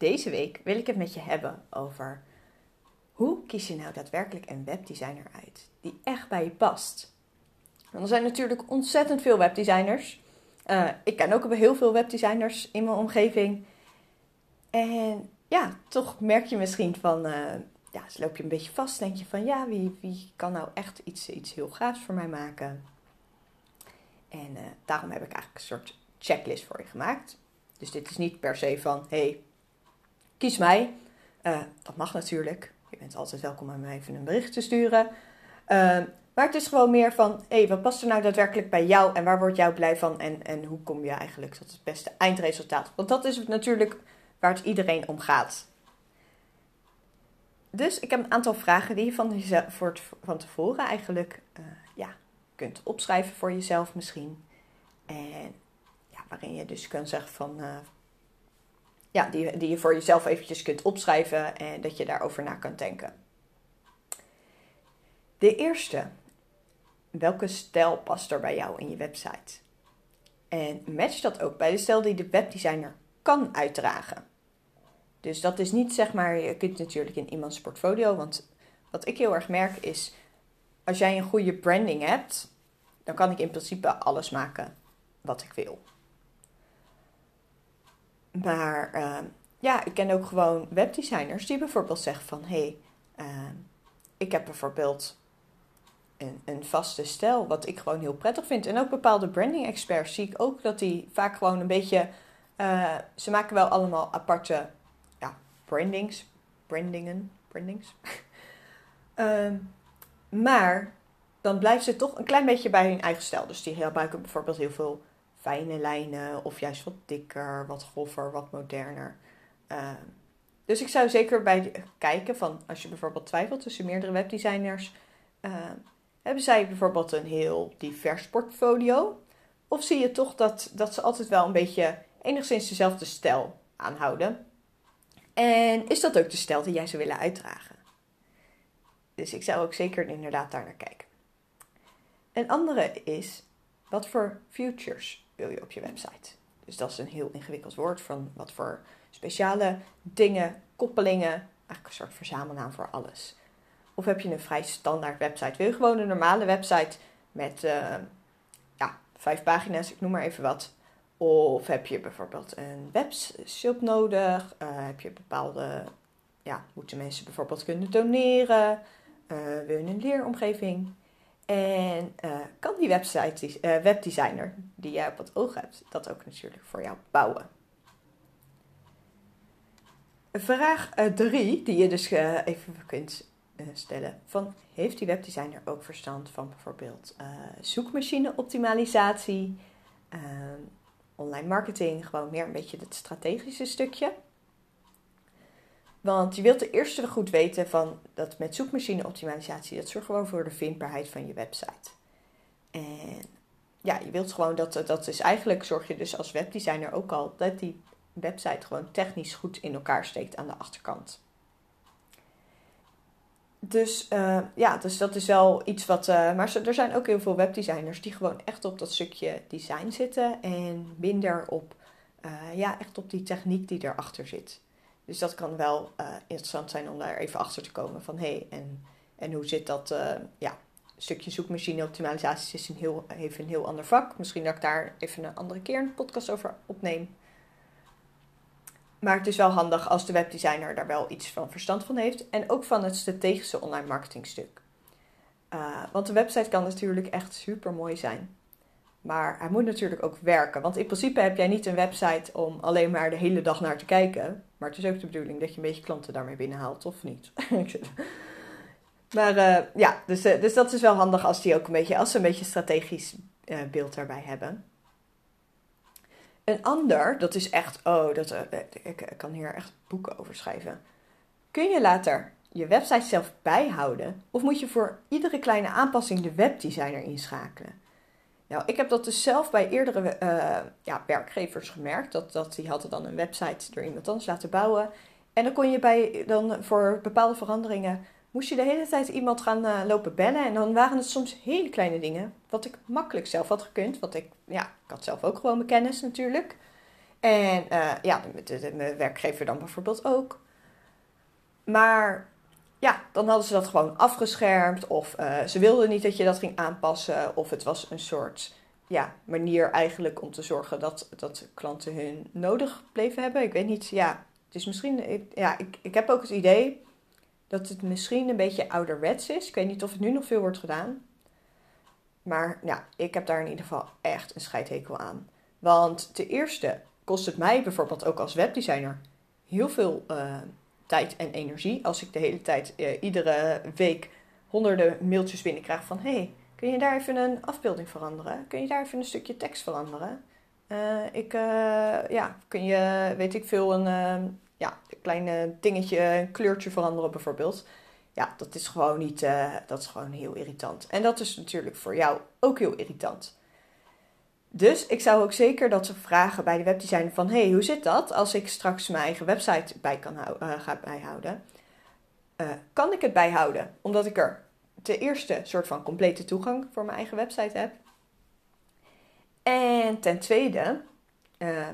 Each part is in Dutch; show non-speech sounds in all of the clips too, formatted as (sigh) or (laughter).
Deze week wil ik het met je hebben over hoe kies je nou daadwerkelijk een webdesigner uit die echt bij je past. Er zijn natuurlijk ontzettend veel webdesigners. Uh, ik ken ook heel veel webdesigners in mijn omgeving. En ja, toch merk je misschien van, uh, ja, dus loop je een beetje vast. Denk je van, ja, wie, wie kan nou echt iets, iets heel gaafs voor mij maken? En uh, daarom heb ik eigenlijk een soort checklist voor je gemaakt. Dus dit is niet per se van, hey, kies mij. Uh, dat mag natuurlijk. Je bent altijd welkom aan mij even een bericht te sturen. Uh, maar het is gewoon meer van, hé, hey, wat past er nou daadwerkelijk bij jou en waar word jou blij van en, en hoe kom je eigenlijk tot het beste eindresultaat? Want dat is natuurlijk waar het iedereen om gaat. Dus ik heb een aantal vragen die je van, voor tevoren eigenlijk uh, ja, kunt opschrijven voor jezelf misschien. En ja, waarin je dus kan zeggen van, ja, die, die je voor jezelf eventjes kunt opschrijven en dat je daarover na kan denken. De eerste, welke stijl past er bij jou in je website? En match dat ook bij de stijl die de webdesigner kan uitdragen. Dus dat is niet zeg maar, je kunt natuurlijk in iemands portfolio, want wat ik heel erg merk is, als jij een goede branding hebt, dan kan ik in principe alles maken wat ik wil. Maar uh, ja, ik ken ook gewoon webdesigners die bijvoorbeeld zeggen van... hé, hey, uh, ik heb bijvoorbeeld een, een, vaste stijl wat ik gewoon heel prettig vind. En ook bepaalde branding experts zie ik ook dat die vaak gewoon een beetje... Uh, ze maken wel allemaal aparte ja, brandings, brandingen, brandings. um, (laughs) maar dan blijven ze toch een klein beetje bij hun eigen stijl. Dus die gebruiken bijvoorbeeld heel veel fijne lijnen of juist wat dikker, wat groffer, wat moderner. Uh, dus ik zou zeker bij kijken van als je bijvoorbeeld twijfelt tussen meerdere webdesigners, uh, hebben zij bijvoorbeeld een heel divers portfolio? Of zie je toch dat, dat ze altijd wel een beetje enigszins dezelfde stijl aanhouden? En is dat ook de stijl die jij zou willen uitdragen? Dus ik zou ook zeker inderdaad daar naar kijken. Een andere is, wat voor futures wil je op je website. Dus dat is een heel ingewikkeld woord van wat voor speciale dingen, koppelingen, eigenlijk een soort verzamelnaam voor alles. Of heb je een vrij standaard website? Wil je gewoon een normale website met uh, ja, vijf pagina's, ik noem maar even wat. Of heb je bijvoorbeeld een webshop nodig? Uh, heb je bepaalde, ja, moeten mensen bijvoorbeeld kunnen doneren? Uh, wil je een leeromgeving? En uh, kan die website, uh, webdesigner die jij op het oog hebt, dat ook natuurlijk voor jou bouwen? Vraag 3, uh, die je dus even kunt stellen: van, Heeft die webdesigner ook verstand van bijvoorbeeld zoekmachine optimalisatie, online marketing, gewoon meer een beetje het strategische stukje? Want je wilt de eerste goed weten van dat met zoekmachine optimalisatie, dat zorgt gewoon voor de vindbaarheid van je website. En ja, je wilt gewoon dat, dat is eigenlijk, zorg je dus als webdesigner ook al, dat die website gewoon technisch goed in elkaar steekt aan de achterkant. Dus uh, ja, dus dat is wel iets wat. Uh, maar er zijn ook heel veel webdesigners die gewoon echt op dat stukje design zitten en minder op, uh, ja, echt op die techniek die erachter zit. Dus dat kan wel uh, interessant zijn om daar even achter te komen van hé, hey, en, en hoe zit dat? Uh, ja, stukje zoekmachine optimalisatie is een heel, heeft een heel ander vak. Misschien dat ik daar even een andere keer een podcast over opneem. Maar het is wel handig als de webdesigner daar wel iets van verstand van heeft. En ook van het strategische online marketingstuk. Uh, want de website kan natuurlijk echt super mooi zijn. Maar hij moet natuurlijk ook werken. Want in principe heb jij niet een website om alleen maar de hele dag naar te kijken. Maar het is ook de bedoeling dat je een beetje klanten daarmee binnenhaalt, of niet? (laughs) maar uh, ja, dus, uh, dus dat is wel handig als, die ook een beetje, als ze een beetje strategisch uh, beeld daarbij hebben. Een ander, dat is echt, oh, dat, ik, ik kan hier echt boeken over schrijven. Kun je later je website zelf bijhouden? Of moet je voor iedere kleine aanpassing de webdesigner inschakelen? Nou, ik heb dat dus zelf bij eerdere uh, ja, werkgevers gemerkt. Dat, dat die hadden dan een website door iemand anders laten bouwen. En dan kon je bij, dan voor bepaalde veranderingen, moest je de hele tijd iemand gaan uh, lopen bellen. En dan waren het soms hele kleine dingen, wat ik makkelijk zelf had gekund. Want ik, ja, ik had zelf ook gewoon mijn kennis natuurlijk. En uh, ja, mijn werkgever dan bijvoorbeeld ook. Maar ja, dan hadden ze dat gewoon afgeschermd. Of uh, ze wilden niet dat je dat ging aanpassen. Of het was een soort ja, manier eigenlijk om te zorgen dat, dat klanten hun nodig bleven hebben. Ik weet niet, ja, het is misschien, ja, ik, ik heb ook het idee dat het misschien een beetje ouderwets is. Ik weet niet of het nu nog veel wordt gedaan. Maar ja, ik heb daar in ieder geval echt een scheidhekel aan. Want ten eerste kost het mij bijvoorbeeld ook als webdesigner heel veel uh, tijd en energie. Als ik de hele tijd, uh, iedere week, honderden mailtjes binnenkrijg van... hey, kun je daar even een afbeelding veranderen? Kun je daar even een stukje tekst veranderen? Uh, ik, ja, kun je, weet ik veel, een ja, een klein dingetje, een kleurtje veranderen bijvoorbeeld. Ja, dat is gewoon niet, dat is gewoon heel irritant. En dat is natuurlijk voor jou ook heel irritant. Dus ik zou ook zeker dat ze vragen bij de webdesigner van... hey, hoe zit dat als ik straks mijn eigen website bij kan uh, ga bijhouden? Uh, kan ik het bijhouden? Omdat ik er ten eerste soort van complete toegang voor mijn eigen website heb. En ten tweede uh,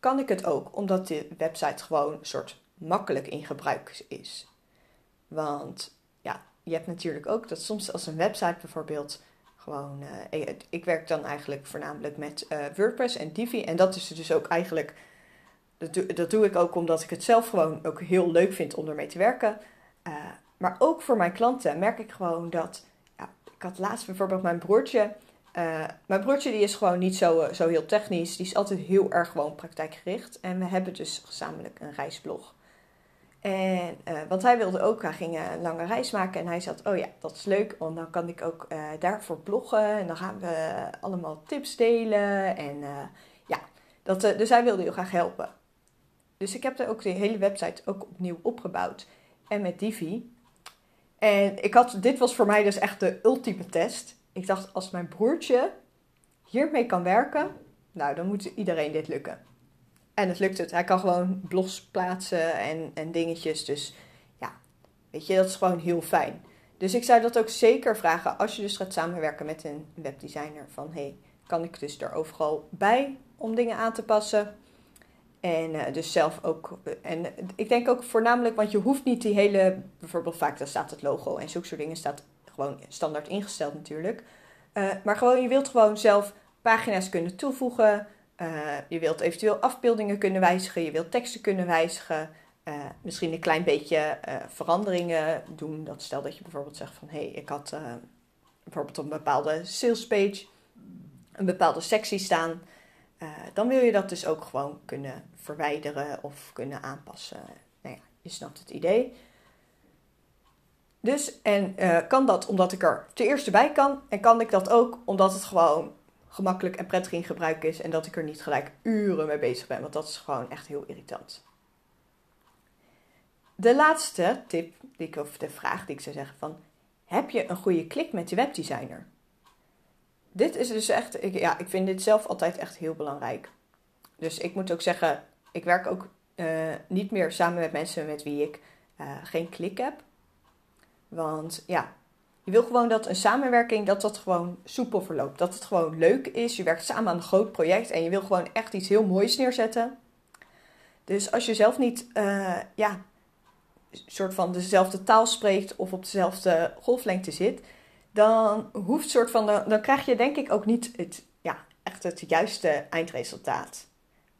kan ik het ook omdat de website gewoon een soort makkelijk in gebruik is. Want ja, je hebt natuurlijk ook dat soms als een website bijvoorbeeld gewoon, uh, ik, werk dan eigenlijk voornamelijk met uh, WordPress en Divi. En dat is dus ook eigenlijk, dat doe, ik ook omdat ik het zelf gewoon ook heel leuk vind om ermee te werken. Uh, maar ook voor mijn klanten merk ik gewoon dat, ja, ik had laatst bijvoorbeeld mijn broertje. mijn broertje die is gewoon niet zo, zo heel technisch. Die is altijd heel erg gewoon praktijkgericht. En we hebben dus gezamenlijk een reisblog. En, uh, want hij wilde ook, hij ging een lange reis maken en hij zat, oh ja, dat is leuk, want dan kan ik ook uh, daarvoor bloggen en dan gaan we allemaal tips delen. En ja, dat, dus hij wilde heel graag helpen. Dus ik heb er ook de hele website ook opnieuw opgebouwd en met Divi. En ik had, dit was voor mij dus echt de ultieme test. Ik dacht, als mijn broertje hiermee kan werken, nou dan moet iedereen dit lukken. En het lukt het. Hij kan gewoon blogs plaatsen en, en dingetjes. Dus ja, weet je, dat is gewoon heel fijn. Dus ik zou dat ook zeker vragen als je dus gaat samenwerken met een webdesigner. Van hey, kan ik dus er overal bij om dingen aan te passen? En uh, dus zelf ook. En ik denk ook voornamelijk, want je hoeft niet die hele. Bijvoorbeeld vaak daar staat het logo en zulke soort dingen staat gewoon standaard ingesteld natuurlijk. Maar gewoon, je wilt gewoon zelf pagina's kunnen toevoegen. Uh, je wilt eventueel afbeeldingen kunnen wijzigen, je wilt teksten kunnen wijzigen. Uh, misschien een klein beetje uh, veranderingen doen. Dat stel dat je bijvoorbeeld zegt van hé, hey, ik had bijvoorbeeld een bepaalde salespage een bepaalde sectie staan. dan wil je dat dus ook gewoon kunnen verwijderen of kunnen aanpassen. Nou ja, je snapt het idee. Dus, en kan dat omdat ik er ten eerste bij kan. En kan ik dat ook omdat het gewoon gemakkelijk en prettig in gebruik is en dat ik er niet gelijk uren mee bezig ben, want dat is gewoon echt heel irritant. De laatste tip, die ik, of de vraag die ik zou zeggen van, heb je een goede klik met je webdesigner? Dit is dus echt, ik, ja, ik vind dit zelf altijd echt heel belangrijk. Dus ik moet ook zeggen, ik werk ook uh, niet meer samen met mensen met wie ik uh, geen klik heb. Want ja, je wil gewoon dat een samenwerking, dat dat gewoon soepel verloopt. Dat het gewoon leuk is. Je werkt samen aan een groot project en je wil gewoon echt iets heel moois neerzetten. Dus als je zelf niet, uh, ja, soort van dezelfde taal spreekt of op dezelfde golflengte zit, dan hoeft soort van, dan krijg je denk ik ook niet het, ja, echt het juiste eindresultaat.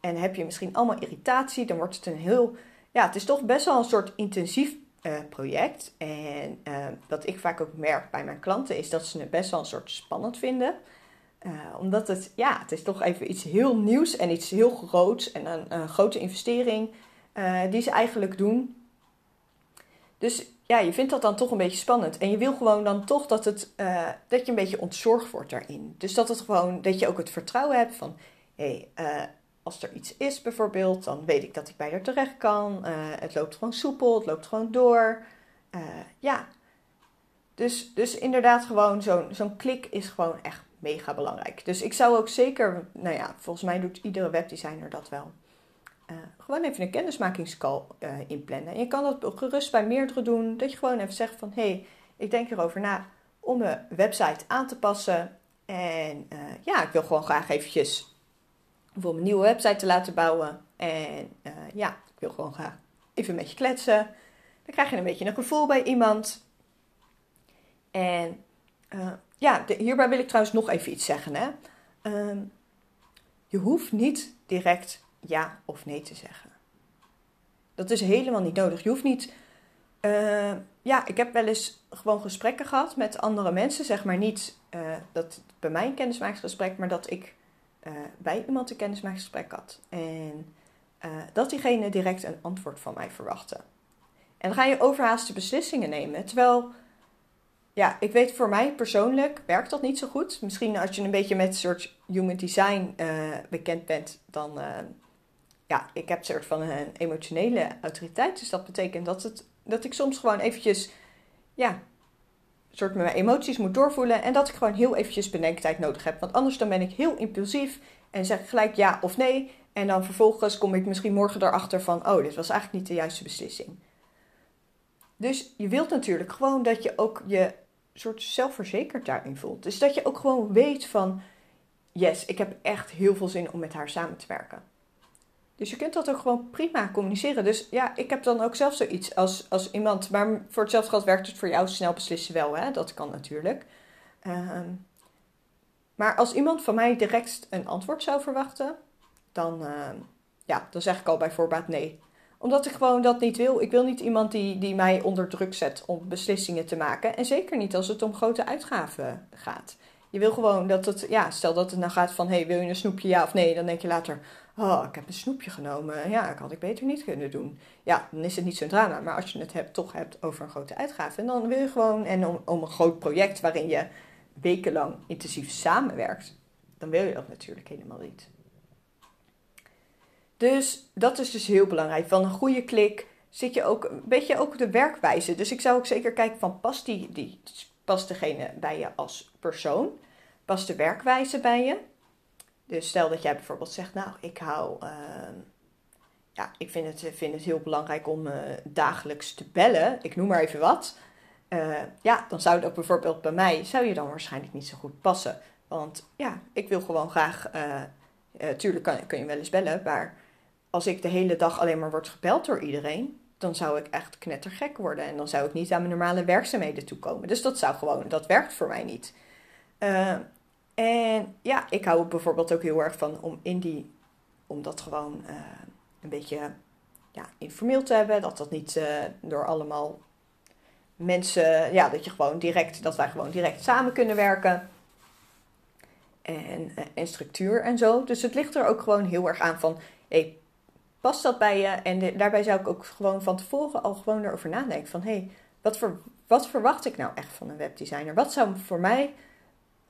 En heb je misschien allemaal irritatie, dan wordt het een heel, ja, het is toch best wel een soort intensief uh, project. En uh, wat ik vaak ook merk bij mijn klanten is dat ze het best wel een soort spannend vinden. Uh, omdat het, ja, het is toch even iets heel nieuws en iets heel groots en een, een grote investering die ze eigenlijk doen. Dus ja, je vindt dat dan toch een beetje spannend. En je wil gewoon dan toch dat, het, dat je een beetje ontzorgd wordt daarin. Dus dat het gewoon, dat je ook het vertrouwen hebt van, hé, hey, als er iets is bijvoorbeeld, dan weet ik dat ik bij haar terecht kan. Eh, het loopt gewoon soepel, het loopt gewoon door. Uh, ja, dus, dus inderdaad gewoon zo'n zo'n klik is gewoon echt mega belangrijk. Dus ik zou ook zeker, nou ja, volgens mij doet iedere webdesigner dat wel. Uh, gewoon even een kennismakingscall inplannen. En je kan dat gerust bij meerdere doen. Dat je gewoon even zegt van, hé, hey, ik denk erover na om mijn website aan te passen. En ja, ik wil gewoon graag eventjes om een nieuwe website te laten bouwen. En uh, ja, ik wil gewoon graag even met je kletsen. Dan krijg je een beetje een gevoel bij iemand. En uh, ja, hierbij wil ik trouwens nog even iets zeggen. Hè. Uh, je hoeft niet direct ja of nee te zeggen. Dat is helemaal niet nodig. Je hoeft niet. Uh, ja, ik heb wel eens gewoon gesprekken gehad met andere mensen. Zeg maar niet dat bij mijn kennismakingsgesprek, maar dat ik uh, bij iemand een kennismakingsgesprek had. En uh, dat diegene direct een antwoord van mij verwachtte. En dan ga je overhaaste beslissingen nemen. Terwijl, ja, ik weet voor mij persoonlijk werkt dat niet zo goed. Misschien als je een beetje met een soort human design uh, bekend bent, dan, ja, ik heb een soort van een emotionele autoriteit. Dus dat betekent dat, het, dat ik soms gewoon eventjes, ja, soort mijn emoties moet doorvoelen en dat ik gewoon heel eventjes bedenktijd nodig heb. Want anders dan ben ik heel impulsief en zeg ik gelijk ja of nee. En dan vervolgens kom ik misschien morgen erachter van, oh, dit was eigenlijk niet de juiste beslissing. Dus je wilt natuurlijk gewoon dat je ook je soort zelfverzekerd daarin voelt. Dus dat je ook gewoon weet van, yes, ik heb echt heel veel zin om met haar samen te werken. Dus je kunt dat ook gewoon prima communiceren. Dus ja, ik heb dan ook zelf zoiets als, als iemand. Maar voor hetzelfde geld werkt het voor jou snel beslissen wel. Hè? Dat kan natuurlijk. Ehm, maar als iemand van mij direct een antwoord zou verwachten, dan, ehm, ja, dan zeg ik al bij voorbaat nee. Omdat ik gewoon dat niet wil. Ik wil niet iemand die, die mij onder druk zet om beslissingen te maken. En zeker niet als het om grote uitgaven gaat. Je wil gewoon dat het, ja, stel dat het nou gaat van, hey, wil je een snoepje ja of nee? Dan denk je later, oh, ik heb een snoepje genomen. Ja, dat had ik beter niet kunnen doen. Ja, dan is het niet zo'n drama. Maar als je het hebt, toch hebt over een grote uitgave. En dan wil je gewoon, en om, om een groot project waarin je wekenlang intensief samenwerkt, dan wil je dat natuurlijk helemaal niet. Dus dat is dus heel belangrijk. Van een goede klik zit je ook een beetje ook de werkwijze. Dus ik zou ook zeker kijken van past die, die past degene bij je als persoon? Past de werkwijze bij je? Dus stel dat jij bijvoorbeeld zegt, nou, ik hou, uh, ja, ik vind het, vind het heel belangrijk om uh, dagelijks te bellen. Ik noem maar even wat. Uh, ja, dan zou dat bijvoorbeeld bij mij, zou je dan waarschijnlijk niet zo goed passen. Want ja, ik wil gewoon graag, eh, tuurlijk kan, kun je wel eens bellen, maar als ik de hele dag alleen maar word gebeld door iedereen, dan zou ik echt knettergek worden. En dan zou ik niet aan mijn normale werkzaamheden toekomen. Dus dat zou gewoon, dat werkt voor mij niet. En ja, ik hou bijvoorbeeld ook heel erg van om in die, om dat gewoon uh, een beetje ja, informeel te hebben. Dat dat niet uh, door allemaal mensen, ja, dat je gewoon direct, dat wij gewoon direct samen kunnen werken. En, en structuur en zo. Dus het ligt er ook gewoon heel erg aan van, hey, past dat bij je? En daarbij zou ik ook gewoon van tevoren al gewoon erover nadenken van, hey, wat, wat verwacht ik nou echt van een webdesigner? Wat zou voor mij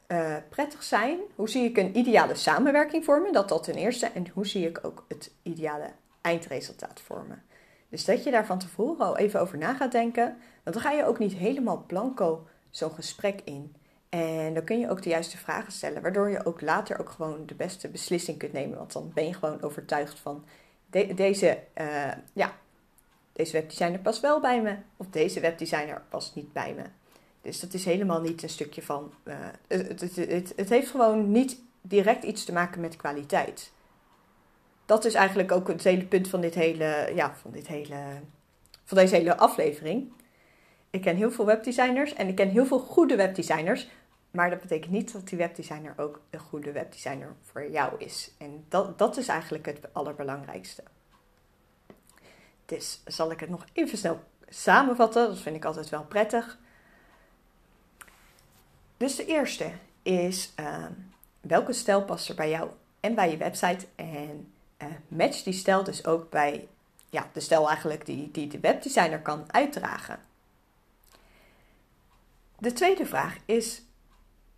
uh, prettig zijn? Hoe zie ik een ideale samenwerking vormen? Dat dat ten eerste. En hoe zie ik ook het ideale eindresultaat vormen? Dus dat je daar van tevoren al even over na gaat denken. Want dan ga je ook niet helemaal blanco zo'n gesprek in. En dan kun je ook de juiste vragen stellen, waardoor je ook later ook gewoon de beste beslissing kunt nemen. Want dan ben je gewoon overtuigd van deze, uh, ja, deze webdesigner past wel bij me, of deze webdesigner past niet bij me. Dus dat is helemaal niet een stukje van. Uh, het, het, het, het, heeft gewoon niet direct iets te maken met kwaliteit. Dat is eigenlijk ook het hele punt van dit hele, ja, van dit hele, van deze hele aflevering. Ik ken heel veel webdesigners en ik ken heel veel goede webdesigners. Maar dat betekent niet dat die webdesigner ook een goede webdesigner voor jou is. En dat, dat is eigenlijk het allerbelangrijkste. Dus zal ik het nog even snel samenvatten. Dat vind ik altijd wel prettig. Dus de eerste is uh, welke stijl past er bij jou en bij je website. En uh, match die stijl dus ook bij ja, de stijl eigenlijk die, die de webdesigner kan uitdragen. De tweede vraag is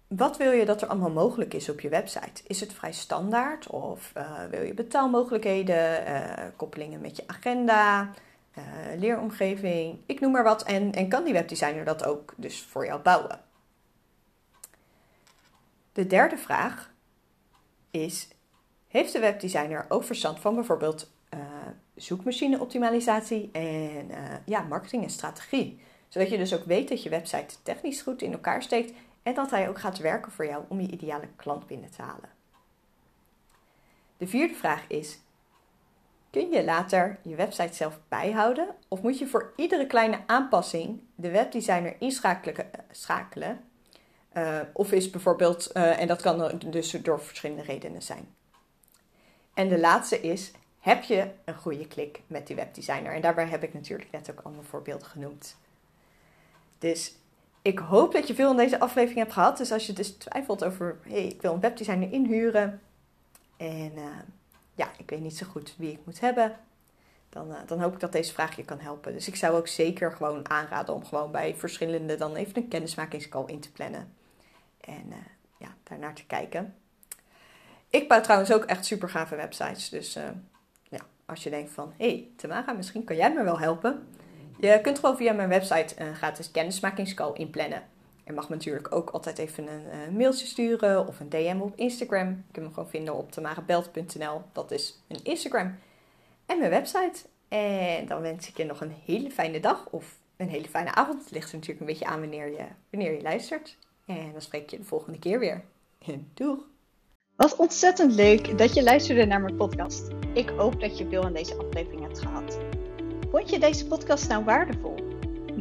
wat wil je dat er allemaal mogelijk is op je website? Is het vrij standaard of uh, wil je betaalmogelijkheden, uh, koppelingen met je agenda, leeromgeving, ik noem maar wat. En, en kan die webdesigner dat ook dus voor jou bouwen? De derde vraag is: heeft de webdesigner ook verstand van bijvoorbeeld zoekmachine-optimalisatie en ja, marketing en strategie? Zodat je dus ook weet dat je website technisch goed in elkaar steekt en dat hij ook gaat werken voor jou om je ideale klant binnen te halen. De vierde vraag is: kun je later je website zelf bijhouden of moet je voor iedere kleine aanpassing de webdesigner inschakelen? Uh, of is bijvoorbeeld, uh, en dat kan dus door verschillende redenen zijn. En de laatste is: heb je een goede klik met die webdesigner? En daarbij heb ik natuurlijk net ook allemaal voorbeelden genoemd. Dus ik hoop dat je veel in deze aflevering hebt gehad. Dus als je dus twijfelt over, hey, ik wil een webdesigner inhuren. En uh, ja, ik weet niet zo goed wie ik moet hebben. Dan, dan hoop ik dat deze vraag je kan helpen. Dus ik zou ook zeker gewoon aanraden om gewoon bij verschillende dan even een kennismakingscall in te plannen. En uh, ja, daarnaar te kijken. Ik bouw trouwens ook echt super gave websites. Dus ja, als je denkt van, hé hey, Tamara, misschien kan jij me wel helpen. Je kunt gewoon via mijn website een gratis kennismakingscall inplannen. Je mag me natuurlijk ook altijd even een uh, mailtje sturen of een DM op Instagram. Je kunt me gewoon vinden op tamarebelt.nl. Dat is een Instagram. En mijn website. En dan wens ik je nog een hele fijne dag of een hele fijne avond. Het ligt er natuurlijk een beetje aan wanneer je, wanneer je luistert. En dan spreek ik je de volgende keer weer. Doeg! Wat ontzettend leuk dat je luisterde naar mijn podcast. Ik hoop dat je veel aan deze aflevering hebt gehad. Vond je deze podcast nou waardevol?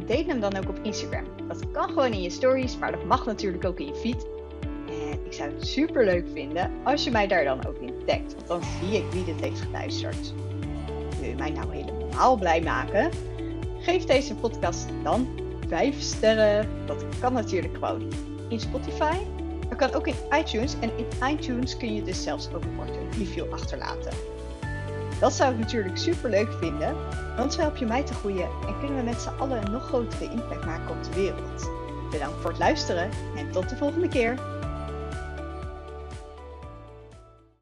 Deel hem dan ook op Instagram. Dat kan gewoon in je stories, maar dat mag natuurlijk ook in je feed. En ik zou het super leuk vinden als je mij daar dan ook in tagt, want dan zie ik wie dit heeft geluisterd. Wil je mij nou helemaal blij maken? Geef deze podcast dan 5 sterren. Dat kan natuurlijk gewoon in Spotify. Dat kan ook in iTunes. En in iTunes kun je dus zelfs ook een review achterlaten. Dat zou ik natuurlijk super leuk vinden, want zo help je mij te groeien en kunnen we met z'n allen een nog grotere impact maken op de wereld. Bedankt voor het luisteren en tot de volgende keer.